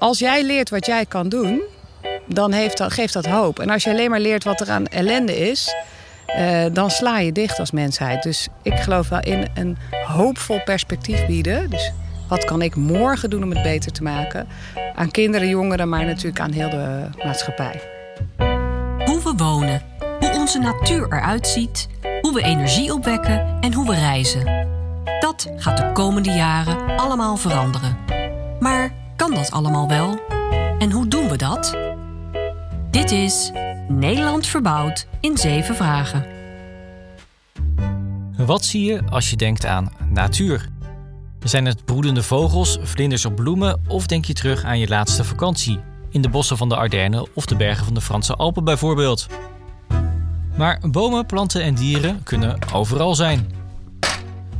als jij leert wat jij kan doen, dan heeft dat, geeft dat hoop. En als je alleen maar leert wat er aan ellende is, eh, dan sla je dicht als mensheid. Dus ik geloof wel in een hoopvol perspectief bieden. Dus wat kan ik morgen doen om het beter te maken? Aan kinderen, jongeren, maar natuurlijk aan heel de maatschappij. Hoe we wonen, hoe onze natuur eruit ziet, hoe we energie opwekken en hoe we reizen. Dat gaat de komende jaren allemaal veranderen. Maar kan dat allemaal wel? En hoe doen we dat? Dit is Nederland verbouwd in zeven vragen. Wat zie je als je denkt aan natuur? Zijn het broedende vogels, vlinders op bloemen of denk je terug aan je laatste vakantie? In de bossen van de Ardennen of de bergen van de Franse Alpen bijvoorbeeld. Maar bomen, planten en dieren kunnen overal zijn.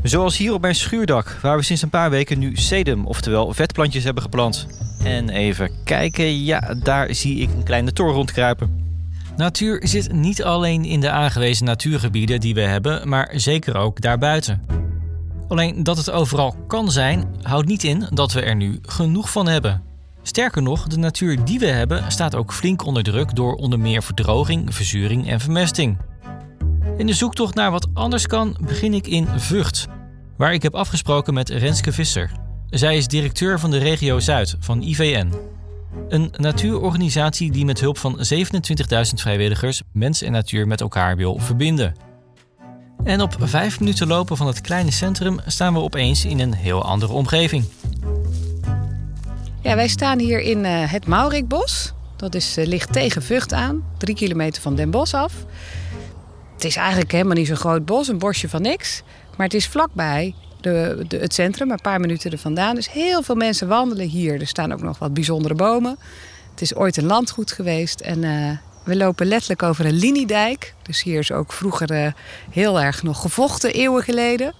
Zoals hier op mijn schuurdak, waar we sinds een paar weken nu sedum, oftewel vetplantjes hebben geplant. En even kijken, ja, daar zie ik een kleine tor rondkruipen. Natuur zit niet alleen in de aangewezen natuurgebieden die we hebben, maar zeker ook daarbuiten. Alleen dat het overal kan zijn, houdt niet in dat we er nu genoeg van hebben. Sterker nog, de natuur die we hebben staat ook flink onder druk door onder meer verdroging, verzuring en vermesting. In de zoektocht naar wat anders kan, begin ik in Vught, waar ik heb afgesproken met Renske Visser. Zij is directeur van de regio Zuid van IVN. Een natuurorganisatie die met hulp van 27.000 vrijwilligers mens en natuur met elkaar wil verbinden. En op vijf minuten lopen van het kleine centrum staan we opeens in een heel andere omgeving. Ja, wij staan hier in uh, het Maurikbos. Dat is, uh, ligt tegen Vught aan, drie kilometer van Den Bosch af. Het is eigenlijk helemaal niet zo'n groot bos, een bosje van niks. Maar het is vlakbij de, het centrum, een paar minuten er vandaan. Dus heel veel mensen wandelen hier. Er staan ook nog wat bijzondere bomen. Het is ooit een landgoed geweest. En uh, we lopen letterlijk over een liniedijk. Dus hier is ook vroeger uh, heel erg nog gevochten, eeuwen geleden.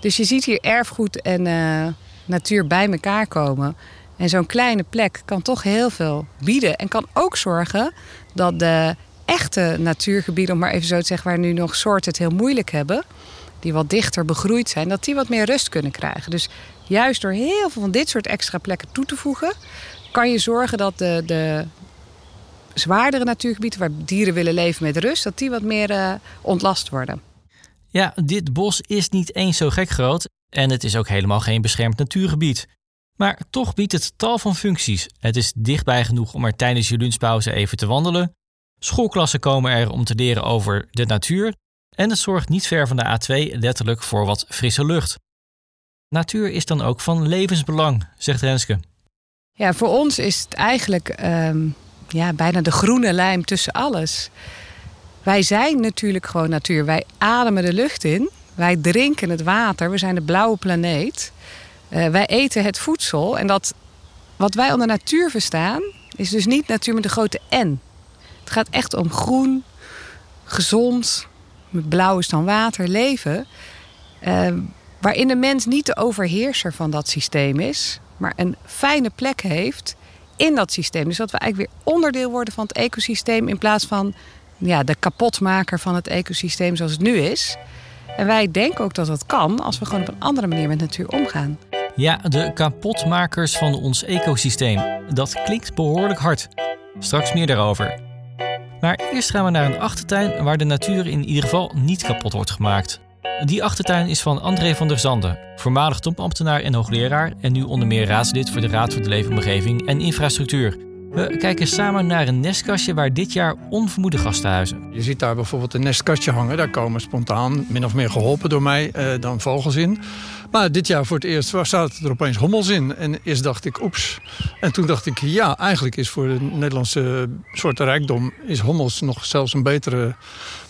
Dus je ziet hier erfgoed en uh, natuur bij elkaar komen. En zo'n kleine plek kan toch heel veel bieden. En kan ook zorgen dat de echte natuurgebieden, om maar even zo te zeggen, waar nu nog soorten het heel moeilijk hebben, die wat dichter begroeid zijn, dat die wat meer rust kunnen krijgen. Dus juist door heel veel van dit soort extra plekken toe te voegen, kan je zorgen dat de, de zwaardere natuurgebieden waar dieren willen leven met rust, dat die wat meer uh, ontlast worden. Ja, dit bos is niet eens zo gek groot en het is ook helemaal geen beschermd natuurgebied. Maar toch biedt het tal van functies. Het is dichtbij genoeg om er tijdens je lunchpauze even te wandelen. Schoolklassen komen er om te leren over de natuur. En het zorgt niet ver van de A2 letterlijk voor wat frisse lucht. Natuur is dan ook van levensbelang, zegt Renske. Ja, voor ons is het eigenlijk um, ja, bijna de groene lijm tussen alles. Wij zijn natuurlijk gewoon natuur. Wij ademen de lucht in. Wij drinken het water. We zijn de blauwe planeet. Uh, wij eten het voedsel. En dat, wat wij onder natuur verstaan, is dus niet natuur met de grote N. Het gaat echt om groen, gezond, blauw is dan water, leven. Uh, waarin de mens niet de overheerser van dat systeem is, maar een fijne plek heeft in dat systeem. Dus dat we eigenlijk weer onderdeel worden van het ecosysteem in plaats van ja, de kapotmaker van het ecosysteem zoals het nu is. En wij denken ook dat dat kan als we gewoon op een andere manier met natuur omgaan. Ja, de kapotmakers van ons ecosysteem. Dat klinkt behoorlijk hard. Straks meer daarover. Maar eerst gaan we naar een achtertuin waar de natuur in ieder geval niet kapot wordt gemaakt. Die achtertuin is van André van der Zanden, voormalig topambtenaar en hoogleraar en nu onder meer raadslid voor de Raad voor de Leefomgeving en Infrastructuur. We kijken samen naar een nestkastje waar dit jaar onvermoede gasten huizen. Je ziet daar bijvoorbeeld een nestkastje hangen. Daar komen spontaan, min of meer geholpen door mij, eh, dan vogels in. Maar dit jaar voor het eerst zaten er opeens hommels in. En eerst dacht ik, oeps. En toen dacht ik, ja, eigenlijk is voor de Nederlandse soortenrijkdom... is hommels nog zelfs een betere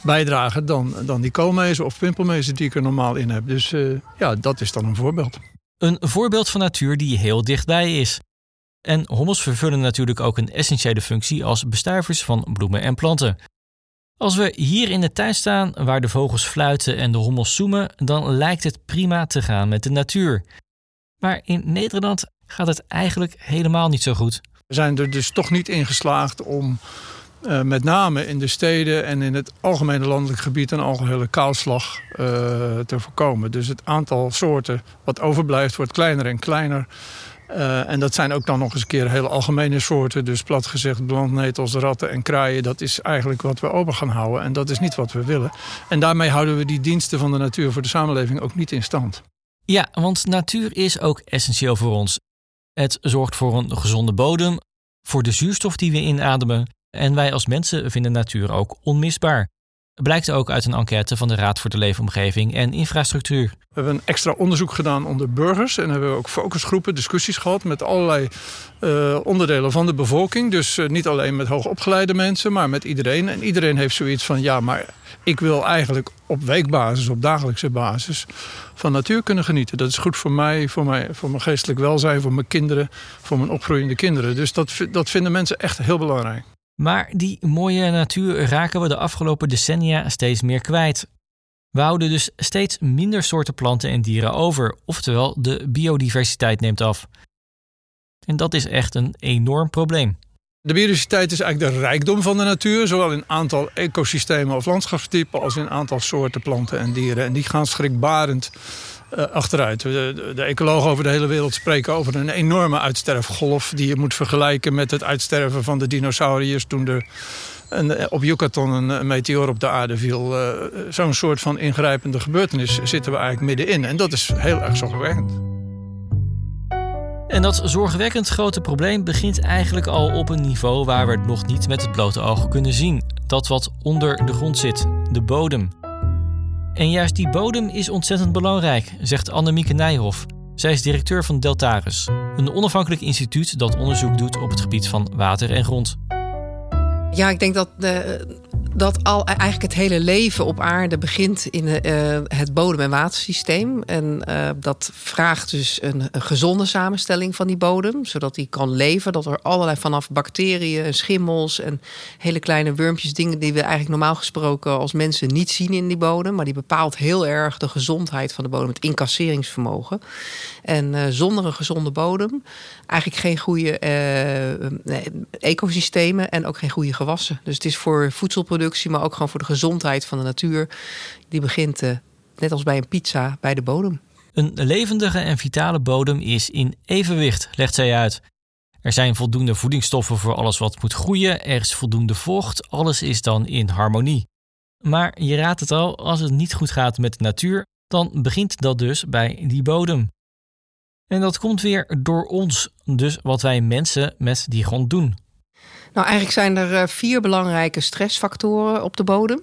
bijdrage dan, dan die koolmezen of pimpelmezen die ik er normaal in heb. Dus uh, ja, dat is dan een voorbeeld. Een voorbeeld van natuur die heel dichtbij is. En hommels vervullen natuurlijk ook een essentiële functie als bestuivers van bloemen en planten. Als we hier in de tuin staan waar de vogels fluiten en de hommels zoemen, dan lijkt het prima te gaan met de natuur. Maar in Nederland gaat het eigenlijk helemaal niet zo goed. We zijn er dus toch niet in geslaagd om uh, met name in de steden en in het algemene landelijk gebied een algehele kaalslag uh, te voorkomen. Dus het aantal soorten wat overblijft wordt kleiner en kleiner. Uh, en dat zijn ook dan nog eens een keer hele algemene soorten. Dus plat gezegd, blandnetels, ratten en kraaien. Dat is eigenlijk wat we open gaan houden. En dat is niet wat we willen. En daarmee houden we die diensten van de natuur voor de samenleving ook niet in stand. Ja, want natuur is ook essentieel voor ons. Het zorgt voor een gezonde bodem, voor de zuurstof die we inademen. En wij als mensen vinden natuur ook onmisbaar. Blijkt ook uit een enquête van de Raad voor de Leefomgeving en Infrastructuur. We hebben een extra onderzoek gedaan onder burgers. En hebben we ook focusgroepen, discussies gehad met allerlei uh, onderdelen van de bevolking. Dus uh, niet alleen met hoogopgeleide mensen, maar met iedereen. En iedereen heeft zoiets van: ja, maar ik wil eigenlijk op weekbasis, op dagelijkse basis van natuur kunnen genieten. Dat is goed voor mij, voor, mij, voor mijn geestelijk welzijn, voor mijn kinderen, voor mijn opgroeiende kinderen. Dus dat, dat vinden mensen echt heel belangrijk. Maar die mooie natuur raken we de afgelopen decennia steeds meer kwijt. We houden dus steeds minder soorten planten en dieren over, oftewel de biodiversiteit neemt af. En dat is echt een enorm probleem. De biodiversiteit is eigenlijk de rijkdom van de natuur, zowel in aantal ecosystemen of landschapstypen als in aantal soorten planten en dieren. En die gaan schrikbarend uh, achteruit. De, ecologen over de hele wereld spreken over een enorme uitsterfgolf... die je moet vergelijken met het uitsterven van de dinosauriërs... toen er een, eh, op Yucatan een, meteor op de aarde viel. Zo'n soort van ingrijpende gebeurtenis zitten we eigenlijk middenin. En dat is heel erg zorgwekkend. En dat zorgwekkend grote probleem begint eigenlijk al op een niveau waar we het nog niet met het blote oog kunnen zien. Dat wat onder de grond zit, de bodem. En juist die bodem is ontzettend belangrijk, zegt Annemieke Nijhoff. Zij is directeur van Deltaris, een onafhankelijk instituut dat onderzoek doet op het gebied van water en grond. Ja, ik denk dat de, dat al eigenlijk het hele leven op aarde begint in uh, het bodem- en watersysteem. En uh, dat vraagt dus een, gezonde samenstelling van die bodem, zodat die kan leven. Dat er allerlei vanaf bacteriën en schimmels en hele kleine wurmpjes, dingen die we eigenlijk normaal gesproken als mensen niet zien in die bodem, maar die bepaalt heel erg de gezondheid van de bodem, het incasseringsvermogen. En uh, zonder een gezonde bodem eigenlijk geen goede ecosystemen en ook geen goede gewassen. Dus het is voor voedselproductie maar ook gewoon voor de gezondheid van de natuur. Die begint, uh, net als bij een pizza, bij de bodem. Een levendige en vitale bodem is in evenwicht, legt zij uit. Er zijn voldoende voedingsstoffen voor alles wat moet groeien, er is voldoende vocht, alles is dan in harmonie. Maar je raadt het al, als het niet goed gaat met de natuur, dan begint dat dus bij die bodem. En dat komt weer door ons, dus wat wij mensen met die grond doen. Nou, eigenlijk zijn er eh, vier belangrijke stressfactoren op de bodem.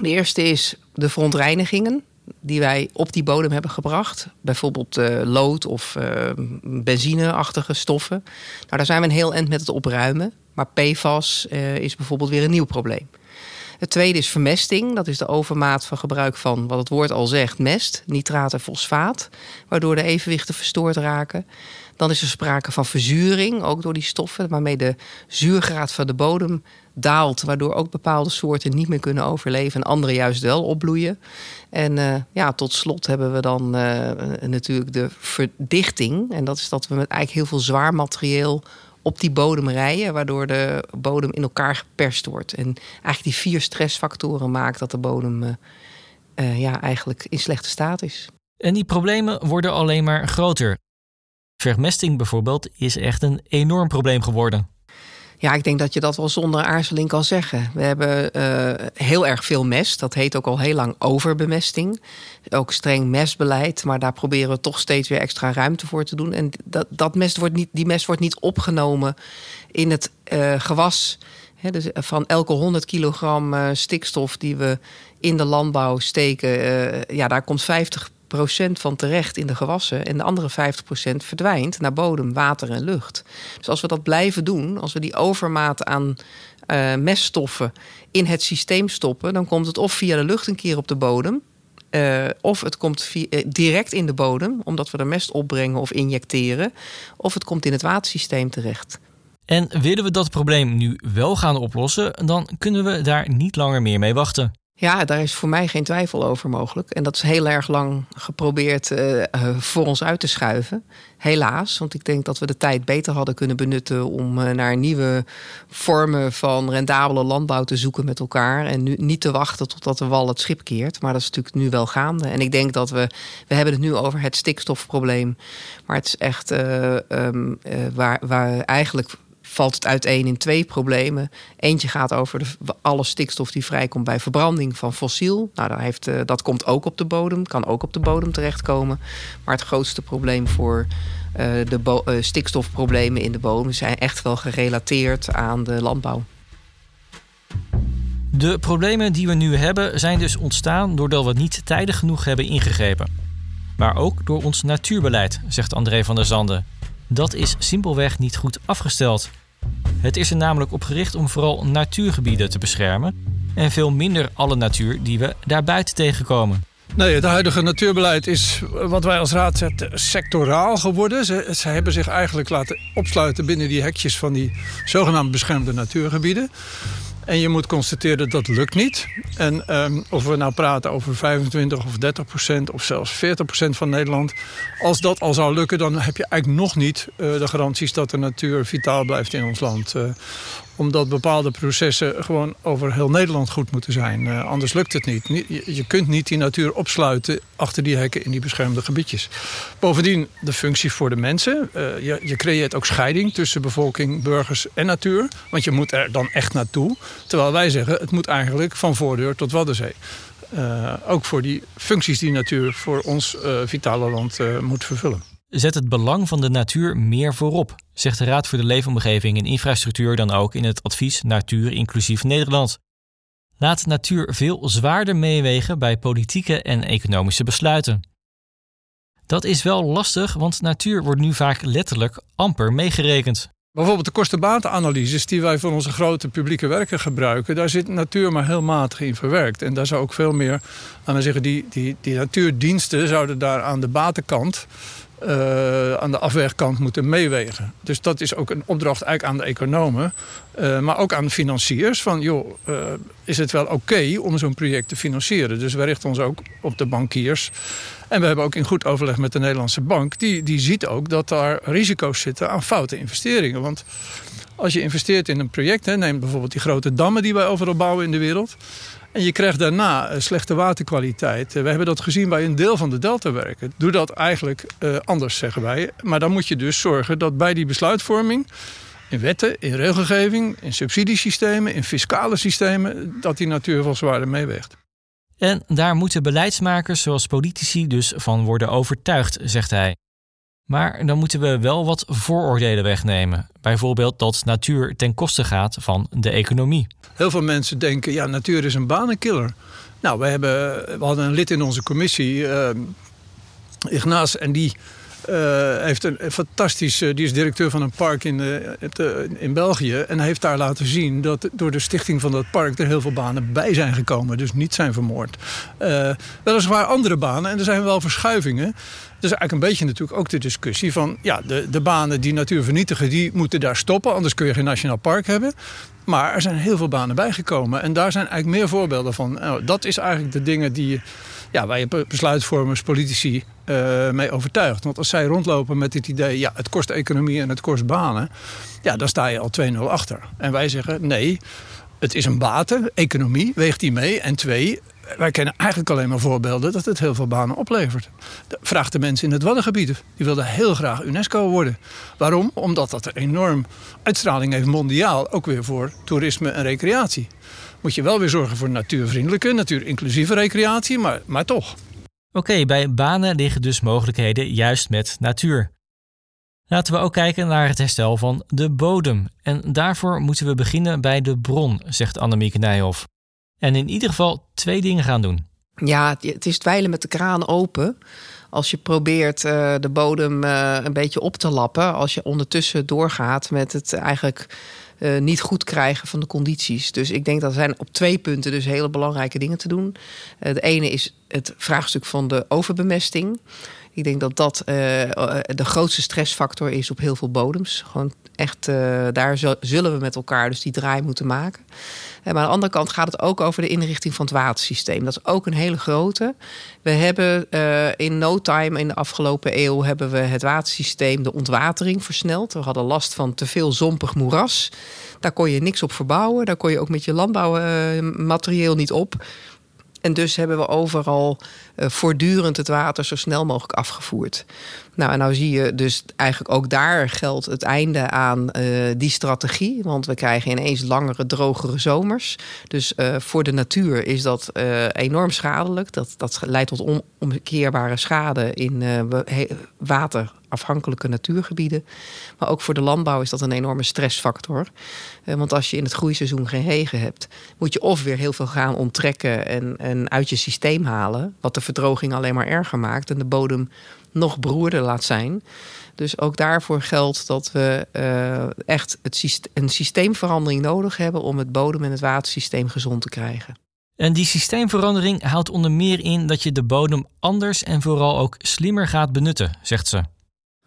De eerste is de verontreinigingen die wij op die bodem hebben gebracht. Bijvoorbeeld uh, lood of uh, benzineachtige stoffen. Nou, daar zijn we een heel eind met het opruimen. Maar PFAS is bijvoorbeeld weer een nieuw probleem. Het tweede is vermesting. Dat is de overmaat van gebruik van, wat het woord al zegt, mest, nitraat en fosfaat. Waardoor de evenwichten verstoord raken. Dan is er sprake van verzuring, ook door die stoffen, waarmee de zuurgraad van de bodem daalt, waardoor ook bepaalde soorten niet meer kunnen overleven en andere juist wel opbloeien. En uh, ja, tot slot hebben we dan uh, natuurlijk de verdichting. En dat is dat we met eigenlijk heel veel zwaar materieel op die bodem rijden, waardoor de bodem in elkaar geperst wordt. En eigenlijk die vier stressfactoren maakt dat de bodem uh, ja, eigenlijk in slechte staat is. En die problemen worden alleen maar groter. Vermesting bijvoorbeeld is echt een enorm probleem geworden. Ja, ik denk dat je dat wel zonder aarzeling kan zeggen. We hebben uh, heel erg veel mest. Dat heet ook al heel lang overbemesting. Ook streng mestbeleid, maar daar proberen we toch steeds weer extra ruimte voor te doen. En dat, dat mest wordt niet, die mest wordt niet opgenomen in het uh, gewas. Dus van elke 100 kilogram uh, stikstof die we in de landbouw steken, ja, daar komt 50 van terecht in de gewassen en de andere 50% verdwijnt naar bodem, water en lucht. Dus als we dat blijven doen, als we die overmaat aan uh, meststoffen in het systeem stoppen, dan komt het of via de lucht een keer op de bodem. Uh, of het komt uh, direct in de bodem, omdat we er mest opbrengen of injecteren. Of het komt in het watersysteem terecht. En willen we dat probleem nu wel gaan oplossen, dan kunnen we daar niet langer meer mee wachten. Ja, daar is voor mij geen twijfel over mogelijk. En dat is heel erg lang geprobeerd uh, voor ons uit te schuiven. Helaas, want ik denk dat we de tijd beter hadden kunnen benutten om uh, naar nieuwe vormen van rendabele landbouw te zoeken met elkaar. En nu niet te wachten totdat de wal het schip keert. Maar dat is natuurlijk nu wel gaande. En ik denk dat we, we hebben het nu over het stikstofprobleem. Maar het is echt um, waar, waar eigenlijk valt het uiteen in twee problemen. Eentje gaat over de, alle stikstof die vrijkomt bij verbranding van fossiel. Nou, dat, heeft, uh, dat komt ook op de bodem, kan ook op de bodem terechtkomen. Maar het grootste probleem voor uh, de uh, stikstofproblemen in de bodem zijn echt wel gerelateerd aan de landbouw. De problemen die we nu hebben zijn dus ontstaan doordat we niet tijdig genoeg hebben ingegrepen. Maar ook door ons natuurbeleid, zegt André van der Zanden. Dat is simpelweg niet goed afgesteld. Het is er namelijk op gericht om vooral natuurgebieden te beschermen en veel minder alle natuur die we daarbuiten tegenkomen. Nee, het huidige natuurbeleid is wat wij als raad zetten sectoraal geworden. Ze, ze hebben zich eigenlijk laten opsluiten binnen die hekjes van die zogenaamde beschermde natuurgebieden. En je moet constateren dat lukt niet. En um, of we nou praten over 25 of 30 procent of zelfs 40 procent van Nederland. Als dat al zou lukken, dan heb je eigenlijk nog niet uh, de garanties dat de natuur vitaal blijft in ons land. Uh, omdat bepaalde processen gewoon over heel Nederland goed moeten zijn. Uh, anders lukt het niet. Je kunt niet die natuur opsluiten achter die hekken in die beschermde gebiedjes. Bovendien de functie voor de mensen. Uh, je, je, creëert ook scheiding tussen bevolking, burgers en natuur. Want je moet er dan echt naartoe. Terwijl wij zeggen, het moet eigenlijk van voordeur tot Waddenzee. Uh, ook voor die functies die natuur voor ons vitale land moet vervullen zet het belang van de natuur meer voorop, zegt de Raad voor de Leefomgeving en Infrastructuur dan ook in het advies Natuur inclusief Nederland. Laat natuur veel zwaarder meewegen bij politieke en economische besluiten. Dat is wel lastig, want natuur wordt nu vaak letterlijk amper meegerekend. Bijvoorbeeld de kostenbatenanalyses die wij voor onze grote publieke werken gebruiken, daar zit natuur maar heel matig in verwerkt. En daar zou ook veel meer, aan zeggen, die, die, die natuurdiensten zouden daar aan de batenkant uh, aan de afwegkant moeten meewegen. Dus dat is ook een opdracht eigenlijk aan de economen. Uh, maar ook aan de financiers. Van joh, uh, is het wel oké om zo'n project te financieren? Dus we richten ons ook op de bankiers. En we hebben ook in goed overleg met de Nederlandse bank. Die, die ziet ook dat daar risico's zitten aan foute investeringen. Want als je investeert in een project, hè, neem bijvoorbeeld die grote dammen die wij overal bouwen in de wereld. En je krijgt daarna eh, slechte waterkwaliteit. Eh, we hebben dat gezien bij een deel van de deltawerken. Doe dat eigenlijk uh, anders, zeggen wij. Maar dan moet je dus zorgen dat bij die besluitvorming... in wetten, in regelgeving, in subsidiesystemen, in fiscale systemen... dat die natuurvolzwaarde meeweegt. En daar moeten beleidsmakers zoals politici dus van worden overtuigd, zegt hij. Maar dan moeten we wel wat vooroordelen wegnemen. Bijvoorbeeld dat natuur ten koste gaat van de economie. Heel veel mensen denken, ja, natuur is een banenkiller. Nou, we, hebben, we hadden een lid in onze commissie, uh, Ignaas, en die uh, heeft een, fantastisch, uh, die is directeur van een park in, in België. En heeft daar laten zien dat door de stichting van dat park er heel veel banen bij zijn gekomen. Dus niet zijn vermoord. weliswaar andere banen en er zijn wel verschuivingen. Dus eigenlijk een beetje natuurlijk ook de discussie van... ja, de, de banen die natuur vernietigen, die moeten daar stoppen. Anders kun je geen nationaal park hebben. Maar er zijn heel veel banen bijgekomen. En daar zijn eigenlijk meer voorbeelden van. Nou, dat is eigenlijk de dingen die, ja, waar je besluitvormers, politici uh, mee overtuigt. Want als zij rondlopen met het idee... ja, het kost economie en het kost banen... ja, dan sta je al 2-0 achter. En wij zeggen nee... Het is een baten, economie, weegt die mee. En twee, wij kennen eigenlijk alleen maar voorbeelden dat het heel veel banen oplevert. Vraag de mensen in het Waddengebied. Die wilden heel graag UNESCO worden. Waarom? Omdat dat een enorm uitstraling heeft mondiaal. Ook weer voor toerisme en recreatie. Moet je wel weer zorgen voor natuurvriendelijke, natuurinclusieve recreatie, maar, maar toch. Oké, bij banen liggen dus mogelijkheden juist met natuur. Laten we ook kijken naar het herstel van de bodem. En daarvoor moeten we beginnen bij de bron, zegt Annemieke Nijhoff. En in ieder geval twee dingen gaan doen. Ja, het is dweilen met de kraan open. Als je probeert uh, de bodem uh, een beetje op te lappen. Als je ondertussen doorgaat met het eigenlijk uh, niet goed krijgen van de condities. Dus ik denk dat er zijn op twee punten dus hele belangrijke dingen te doen. de ene is het vraagstuk van de overbemesting Ik denk dat dat uh, de grootste stressfactor is op heel veel bodems. Gewoon echt, uh, daar zullen we met elkaar dus die draai moeten maken. Maar aan de andere kant gaat het ook over de inrichting van het watersysteem. Dat is ook een hele grote. We hebben in no time in de afgelopen eeuw hebben we het watersysteem, de ontwatering versneld. We hadden last van te veel zompig moeras. Daar kon je niks op verbouwen. Daar kon je ook met je landbouwmaterieel niet op. En dus hebben we overal uh, voortdurend het water zo snel mogelijk afgevoerd. Nou, en nou zie je dus eigenlijk ook daar geldt het einde aan uh, die strategie. Want we krijgen ineens langere, drogere zomers. Dus uh, voor de natuur is dat enorm schadelijk. Dat, dat leidt tot onomkeerbare schade in water afhankelijke natuurgebieden. Maar ook voor de landbouw is dat een enorme stressfactor. Eh, want als je in het groeiseizoen geen regen hebt, moet je of weer heel veel gaan onttrekken en, uit je systeem halen. Wat de verdroging alleen maar erger maakt en de bodem nog beroerder laat zijn. Dus ook daarvoor geldt dat we uh, echt het een systeemverandering nodig hebben om het bodem- en het watersysteem gezond te krijgen. En die systeemverandering houdt onder meer in dat je de bodem anders en vooral ook slimmer gaat benutten, zegt ze.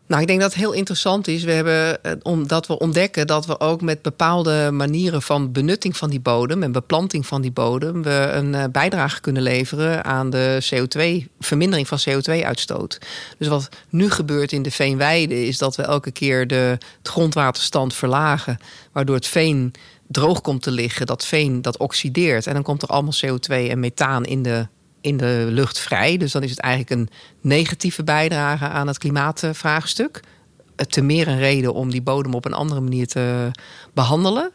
Nou, ik denk dat het heel interessant is. We hebben, eh, omdat we ontdekken dat we ook met bepaalde manieren van benutting van die bodem en beplanting van die bodem, we een eh, bijdrage kunnen leveren aan de CO2, vermindering van CO2-uitstoot. Dus wat nu gebeurt in de veenweide is dat we elke keer de, grondwaterstand verlagen, waardoor het veen droog komt te liggen. Dat veen dat oxideert en dan komt er allemaal CO2 en methaan in de in de lucht vrij. Dus dan is het eigenlijk een negatieve bijdrage aan het klimaatvraagstuk. Te meer een reden om die bodem op een andere manier te behandelen.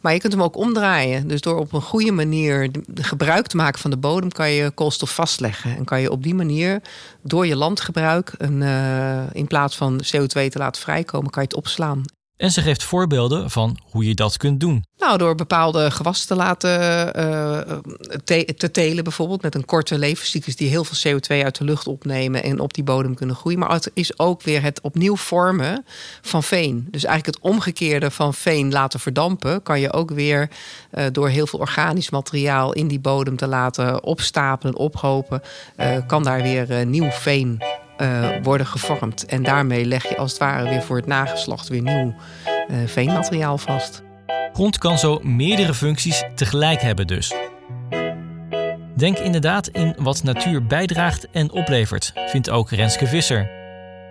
Maar je kunt hem ook omdraaien. Dus door op een goede manier gebruik te maken van de bodem, kan je koolstof vastleggen. En kan je op die manier door je landgebruik, een, uh, in plaats van CO2 te laten vrijkomen, kan je het opslaan. En ze geeft voorbeelden van hoe je dat kunt doen. Nou, door bepaalde gewassen te laten uh, te, te, telen, bijvoorbeeld met een korte levenscyclus die heel veel CO2 uit de lucht opnemen en op die bodem kunnen groeien. Maar het is ook weer het opnieuw vormen van veen. Dus eigenlijk het omgekeerde van veen laten verdampen, kan je ook weer uh, door heel veel organisch materiaal in die bodem te laten opstapelen, ophopen, kan daar weer nieuw veen uh, worden gevormd. En daarmee leg je als het ware weer voor het nageslacht weer nieuw uh, veenmateriaal vast. Grond kan zo meerdere functies tegelijk hebben dus. Denk inderdaad in wat natuur bijdraagt en oplevert, vindt ook Renske Visser.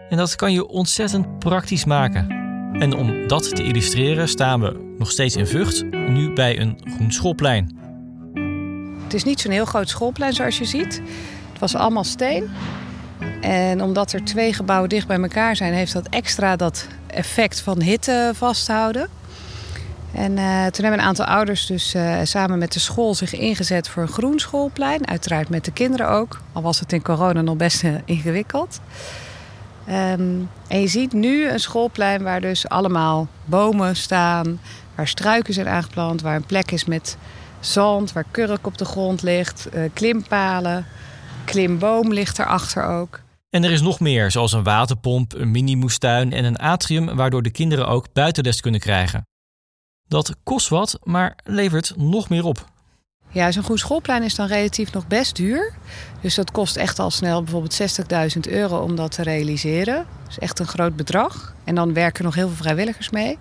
En dat kan je ontzettend praktisch maken. En om dat te illustreren staan we nog steeds in Vught, nu bij een groen schoolplein. Het is niet zo'n heel groot schoolplein zoals je ziet. Het was allemaal steen. En omdat er twee gebouwen dicht bij elkaar zijn, heeft dat extra dat effect van hitte vasthouden. En uh, toen hebben een aantal ouders dus uh, samen met de school zich ingezet voor een groen schoolplein. Uiteraard met de kinderen ook, al was het in corona nog best uh, ingewikkeld. Um, en je ziet nu een schoolplein waar dus allemaal bomen staan, waar struiken zijn aangeplant, waar een plek is met zand, waar kurk op de grond ligt, klimpalen, klimboom ligt erachter ook. En er is nog meer, zoals een waterpomp, een mini-moestuin en een atrium waardoor de kinderen ook buitenles kunnen krijgen. Dat kost wat, maar levert nog meer op. Ja, zo'n goed schoolplein is dan relatief nog best duur. Dus dat kost echt al snel bijvoorbeeld 60.000 euro om dat te realiseren. Dat is echt een groot bedrag. En dan werken nog heel veel vrijwilligers mee.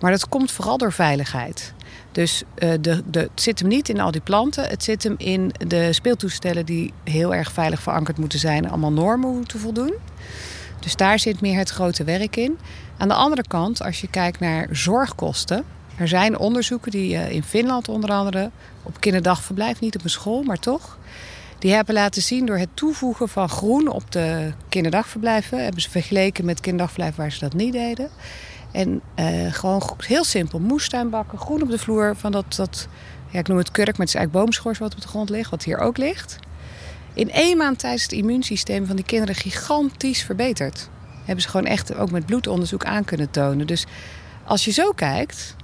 Maar dat komt vooral door veiligheid. Dus uh, de, de, het zit hem niet in al die planten. Het zit hem in de speeltoestellen die heel erg veilig verankerd moeten zijn. Allemaal normen moeten voldoen. Dus daar zit meer het grote werk in. Aan de andere kant, als je kijkt naar zorgkosten. Er zijn onderzoeken die uh, in Finland onder andere op kinderdagverblijf, niet op een school, maar toch. Die hebben laten zien door het toevoegen van groen op de kinderdagverblijven. Hebben ze vergeleken met kinderdagverblijven waar ze dat niet deden. En uh, gewoon heel simpel, moestuinbakken, groen op de vloer. Van dat, dat ja, ik noem het kurk, maar het is eigenlijk boomschors wat op de grond ligt. Wat hier ook ligt. In één maand tijdens het immuunsysteem van die kinderen gigantisch verbeterd. Hebben ze gewoon echt ook met bloedonderzoek aan kunnen tonen. Dus als je zo kijkt,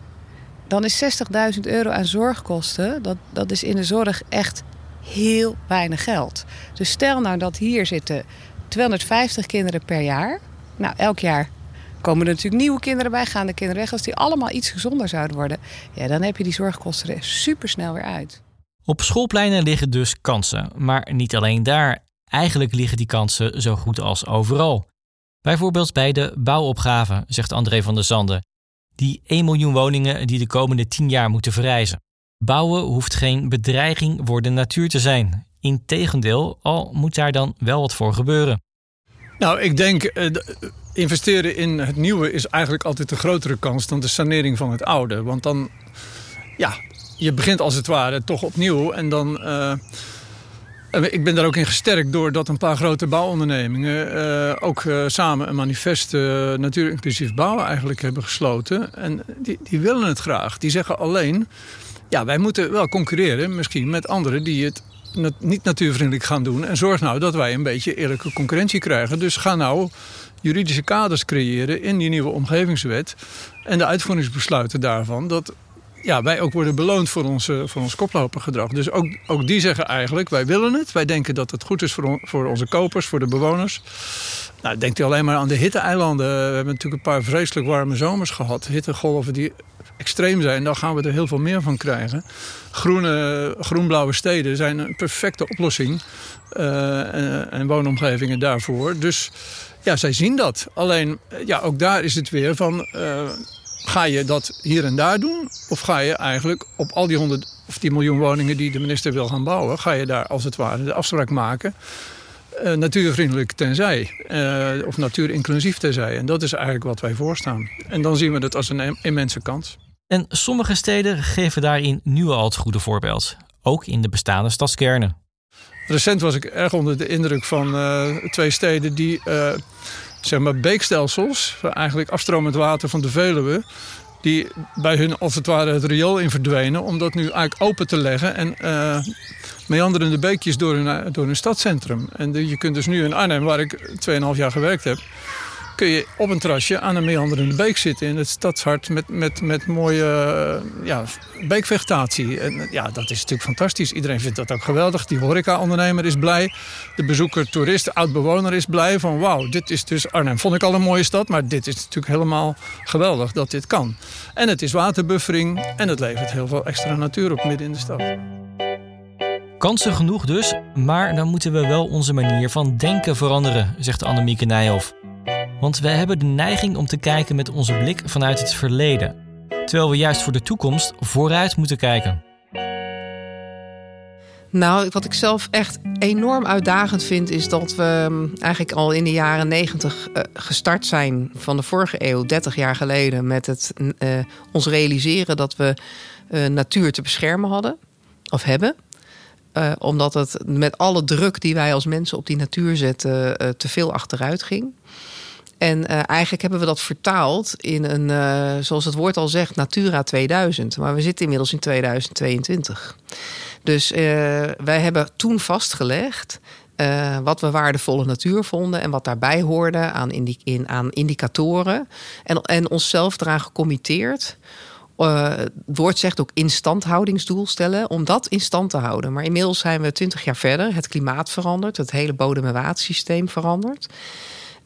dan is 60.000 euro aan zorgkosten... Dat, dat is in de zorg echt heel weinig geld. Dus stel nou dat hier zitten 250 kinderen per jaar. Nou, elk jaar komen er natuurlijk nieuwe kinderen bij, gaan de kinderen. Als die allemaal iets gezonder zouden worden, ja, dan heb je die zorgkosten er super snel weer uit. Op schoolpleinen liggen dus kansen, maar niet alleen daar. Eigenlijk liggen die kansen zo goed als overal. Bijvoorbeeld bij de bouwopgave, zegt André van der Zanden. Die 1 miljoen woningen die de komende 10 jaar moeten verrijzen. Bouwen hoeft geen bedreiging voor de natuur te zijn. Integendeel, al moet daar dan wel wat voor gebeuren. Nou, ik denk, eh, investeren in het nieuwe is eigenlijk altijd een grotere kans dan de sanering van het oude. Want dan, ja, je begint als het ware toch opnieuw en dan... Uh, ik ben daar ook in gesterkt doordat een paar grote bouwondernemingen ook samen een manifest uh, natuurinclusief bouwen eigenlijk hebben gesloten. En die, die willen het graag. Die zeggen alleen, ja, wij moeten wel concurreren misschien met anderen die het niet natuurvriendelijk gaan doen. En zorg nou dat wij een beetje eerlijke concurrentie krijgen. Dus ga nou juridische kaders creëren in die nieuwe omgevingswet. En de uitvoeringsbesluiten daarvan. Dat ja, wij ook worden beloond voor, onze, voor ons koplopergedrag. Dus ook, ook die zeggen eigenlijk, wij willen het. Wij denken dat het goed is voor, voor onze kopers, voor de bewoners. Nou, denkt u alleen maar aan de hitteeilanden. We hebben natuurlijk een paar vreselijk warme zomers gehad. Hittegolven die extreem zijn, dan gaan we er heel veel meer van krijgen. Groene, groenblauwe steden zijn een perfecte oplossing. En, en, woonomgevingen daarvoor. Dus ja, zij zien dat. Alleen, ja, ook daar is het weer van... Ga je dat hier en daar doen? Of ga je eigenlijk op al die honderd of die miljoen woningen die de minister wil gaan bouwen... ga je daar als het ware de afspraak maken... Natuurvriendelijk tenzij. Uh, of natuurinclusief tenzij. En dat is eigenlijk wat wij voorstaan. En dan zien we dat als een immense kans. En sommige steden geven daarin nu al het goede voorbeeld. Ook in de bestaande stadskernen. Recent was ik erg onder de indruk van uh, twee steden die uh, zeg maar beekstelsels, eigenlijk afstromend water van de Veluwe, die bij hun als het ware het riool in verdwenen, om dat nu eigenlijk open te leggen en uh, meanderende beekjes door hun, door hun stadcentrum. En je kunt dus nu in Arnhem, waar ik 2,5 jaar gewerkt heb, kun je op een terrasje aan een meanderende beek zitten in het stadshart met, met, met mooie uh, ja, beekvegetatie. En ja, dat is natuurlijk fantastisch. Iedereen vindt dat ook geweldig. Die horeca-ondernemer is blij. De bezoeker, toerist, oud-bewoner is blij van wauw, dit is dus Arnhem. Vond ik al een mooie stad, maar dit is natuurlijk helemaal geweldig dat dit kan. En het is waterbuffering en het levert heel veel extra natuur op midden in de stad. Kansen genoeg dus, maar dan moeten we wel onze manier van denken veranderen, zegt Annemieke Nijhoff. Want wij hebben de neiging om te kijken met onze blik vanuit het verleden, terwijl we juist voor de toekomst vooruit moeten kijken. Nou, wat ik zelf echt enorm uitdagend vind, is dat we mm, eigenlijk al in de jaren negentig uh, gestart zijn van de vorige eeuw, 30 jaar geleden, met het uh, ons realiseren dat we uh, natuur te beschermen hadden of hebben. omdat het met alle druk die wij als mensen op die natuur zetten, te veel achteruit ging. En uh, eigenlijk hebben we dat vertaald in een, uh, zoals het woord al zegt, Natura 2000. Maar we zitten inmiddels in 2022. Dus uh, wij hebben toen vastgelegd wat we waardevolle natuur vonden en wat daarbij hoorde aan, in, aan indicatoren. En, en onszelf eraan gecommitteerd. het woord zegt ook instandhoudingsdoelstellen, om dat in stand te houden. Maar inmiddels zijn we twintig jaar verder. Het klimaat verandert, het hele bodem- en watersysteem verandert.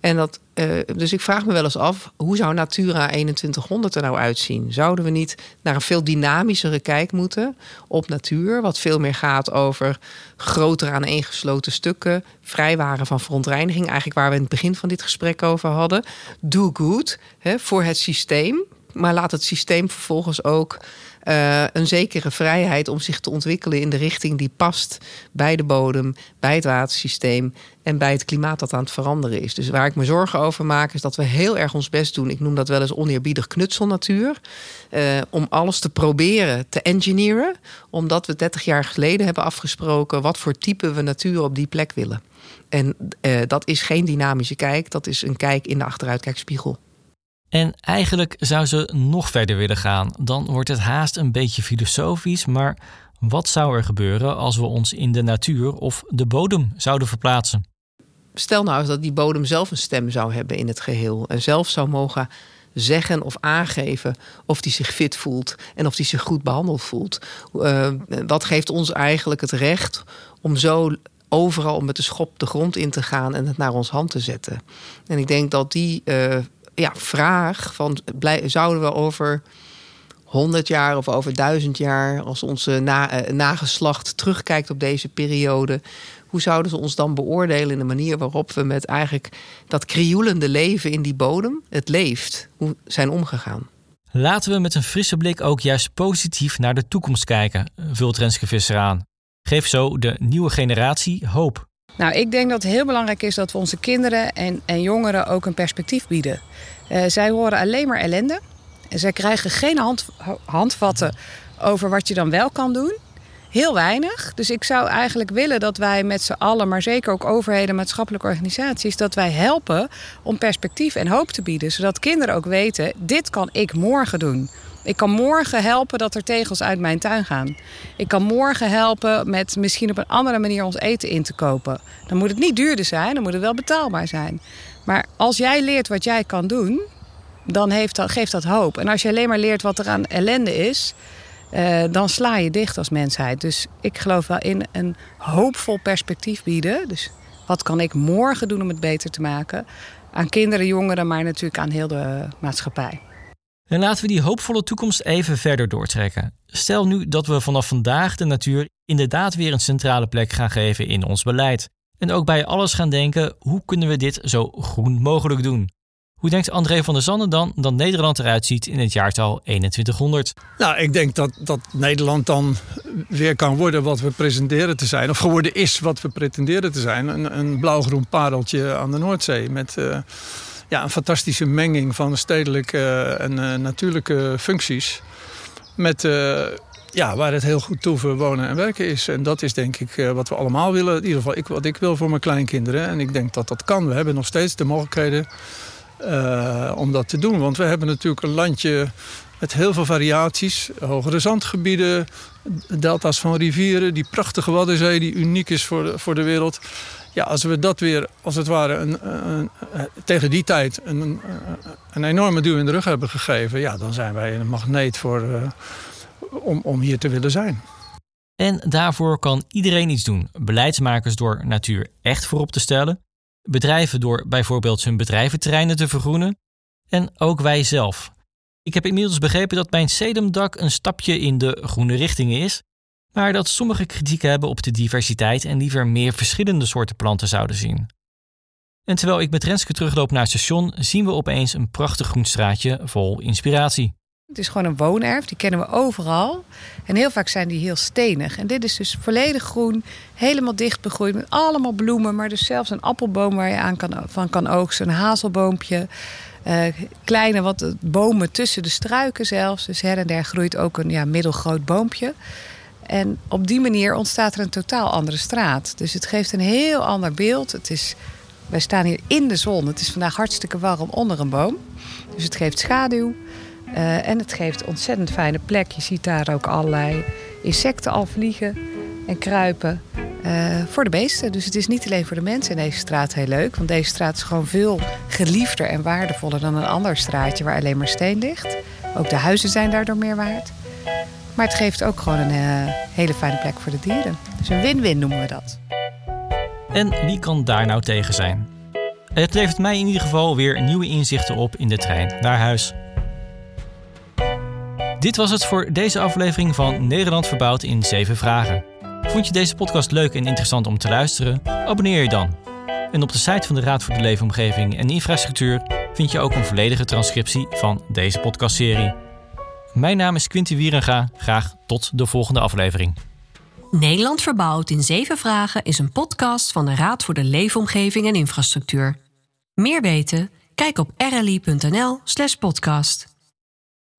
En dat, uh, dus ik vraag me wel eens af, hoe zou Natura 2100 er nou uitzien? Zouden we niet naar een veel dynamischere kijk moeten op natuur? Wat veel meer gaat over grotere aaneengesloten stukken, vrijwaren van verontreiniging. Eigenlijk waar we in het begin van dit gesprek over hadden. Do good hè, voor het systeem. Maar laat het systeem vervolgens ook uh, een zekere vrijheid om zich te ontwikkelen in de richting die past bij de bodem, bij het watersysteem en bij het klimaat dat aan het veranderen is. Dus waar ik me zorgen over maak, is dat we heel erg ons best doen. Ik noem dat wel eens oneerbiedig knutselnatuur. Uh, om alles te proberen te engineeren. Omdat we 30 jaar geleden hebben afgesproken wat voor type we natuur op die plek willen. En uh, dat is geen dynamische kijk, dat is een kijk in de achteruitkijkspiegel. En eigenlijk zou ze nog verder willen gaan. Dan wordt het haast een beetje filosofisch, maar wat zou er gebeuren als we ons in de natuur of de bodem zouden verplaatsen? Stel nou eens dat die bodem zelf een stem zou hebben in het geheel en zelf zou mogen zeggen of aangeven of die zich fit voelt en of die zich goed behandeld voelt. Uh, wat geeft ons eigenlijk het recht om zo overal met de schop de grond in te gaan en het naar ons hand te zetten? En ik denk dat die uh, ja, vraag van zouden we over 100 jaar of over duizend jaar, als onze eh, nageslacht terugkijkt op deze periode, hoe zouden ze ons dan beoordelen in de manier waarop we met eigenlijk dat krioelende leven in die bodem, het leeft, hoe zijn omgegaan? Laten we met een frisse blik ook juist positief naar de toekomst kijken, vult Renske Visser aan. Geef zo de nieuwe generatie hoop. Nou, ik denk dat het heel belangrijk is dat we onze kinderen en, en jongeren ook een perspectief bieden. Uh, zij horen alleen maar ellende. Zij krijgen geen hand, handvatten over wat je dan wel kan doen. Heel weinig. Dus ik zou eigenlijk willen dat wij met z'n allen, maar zeker ook overheden, maatschappelijke organisaties, dat wij helpen om perspectief en hoop te bieden. Zodat kinderen ook weten: dit kan ik morgen doen. Ik kan morgen helpen dat er tegels uit mijn tuin gaan. Ik kan morgen helpen met misschien op een andere manier ons eten in te kopen. Dan moet het niet duurder zijn, dan moet het wel betaalbaar zijn. Maar als jij leert wat jij kan doen, dan heeft geeft dat hoop. En als je alleen maar leert wat er aan ellende is, uh, dan sla je dicht als mensheid. Dus ik geloof wel in een hoopvol perspectief bieden. Dus wat kan ik morgen doen om het beter te maken? Aan kinderen, jongeren, maar natuurlijk aan heel de maatschappij. En laten we die hoopvolle toekomst even verder doortrekken. Stel nu dat we vanaf vandaag de natuur inderdaad weer een centrale plek gaan geven in ons beleid. En ook bij alles gaan denken: hoe kunnen we dit zo groen mogelijk doen? Hoe denkt André van der Zanden dan dat Nederland eruit ziet in het jaartal 2100? Nou, ik denk dat, dat Nederland dan weer kan worden wat we presenteren te zijn. Of geworden is wat we pretenderen te zijn. Een, een blauw-groen pareltje aan de Noordzee. Met uh, ja, een fantastische menging van stedelijke en uh, natuurlijke functies. Met... Uh, ja, waar het heel goed toe voor wonen en werken is. En dat is denk ik wat we allemaal willen. In ieder geval ik, wat ik wil voor mijn kleinkinderen. En ik denk dat dat kan. We hebben nog steeds de mogelijkheden om dat te doen. Want we hebben natuurlijk een landje met heel veel variaties. Hogere zandgebieden, delta's van rivieren, die prachtige Waddenzee die uniek is voor de, voor de wereld. Ja, als we dat weer, als het ware, een, een, tegen die tijd een, een, enorme duw in de rug hebben gegeven... ja, dan zijn wij een magneet voor, uh, om, om hier te willen zijn. En daarvoor kan iedereen iets doen. Beleidsmakers door natuur echt voorop te stellen bedrijven door bijvoorbeeld hun bedrijventerreinen te vergroenen en ook wij zelf. Ik heb inmiddels begrepen dat mijn sedumdak een stapje in de groene richting is, maar dat sommige kritiek hebben op de diversiteit en liever meer verschillende soorten planten zouden zien. En terwijl ik met Renske terugloop naar het station, zien we opeens een prachtig groen straatje vol inspiratie. Het is gewoon een woonerf, die kennen we overal. En heel vaak zijn die heel stenig. En dit is dus volledig groen, helemaal dicht begroeid met allemaal bloemen. Maar dus zelfs een appelboom waar je aan kan, van kan oogsten, een hazelboompje. Uh, kleine wat bomen tussen de struiken zelfs. Dus her en der groeit ook een ja, middelgroot boompje. En op die manier ontstaat er een totaal andere straat. Dus het geeft een heel ander beeld. Het is, wij staan hier in de zon. Het is vandaag hartstikke warm onder een boom. Dus het geeft schaduw. Uh, en het geeft ontzettend fijne plek. Je ziet daar ook allerlei insecten al vliegen en kruipen. Uh, voor de beesten. Dus het is niet alleen voor de mensen in deze straat heel leuk. Want deze straat is gewoon veel geliefder en waardevoller dan een ander straatje waar alleen maar steen ligt. Ook de huizen zijn daardoor meer waard. Maar het geeft ook gewoon een uh, hele fijne plek voor de dieren. Dus een win-win noemen we dat. En wie kan daar nou tegen zijn? Het levert mij in ieder geval weer nieuwe inzichten op in de trein naar huis. Dit was het voor deze aflevering van Nederland verbouwd in 7 vragen. Vond je deze podcast leuk en interessant om te luisteren? Abonneer je dan. En op de site van de Raad voor de Leefomgeving en Infrastructuur vind je ook een volledige transcriptie van deze podcastserie. Mijn naam is Quinty Wierenga. Graag tot de volgende aflevering. Nederland verbouwd in 7 vragen is een podcast van de Raad voor de Leefomgeving en Infrastructuur. Meer weten? Kijk op rli.nl/podcast.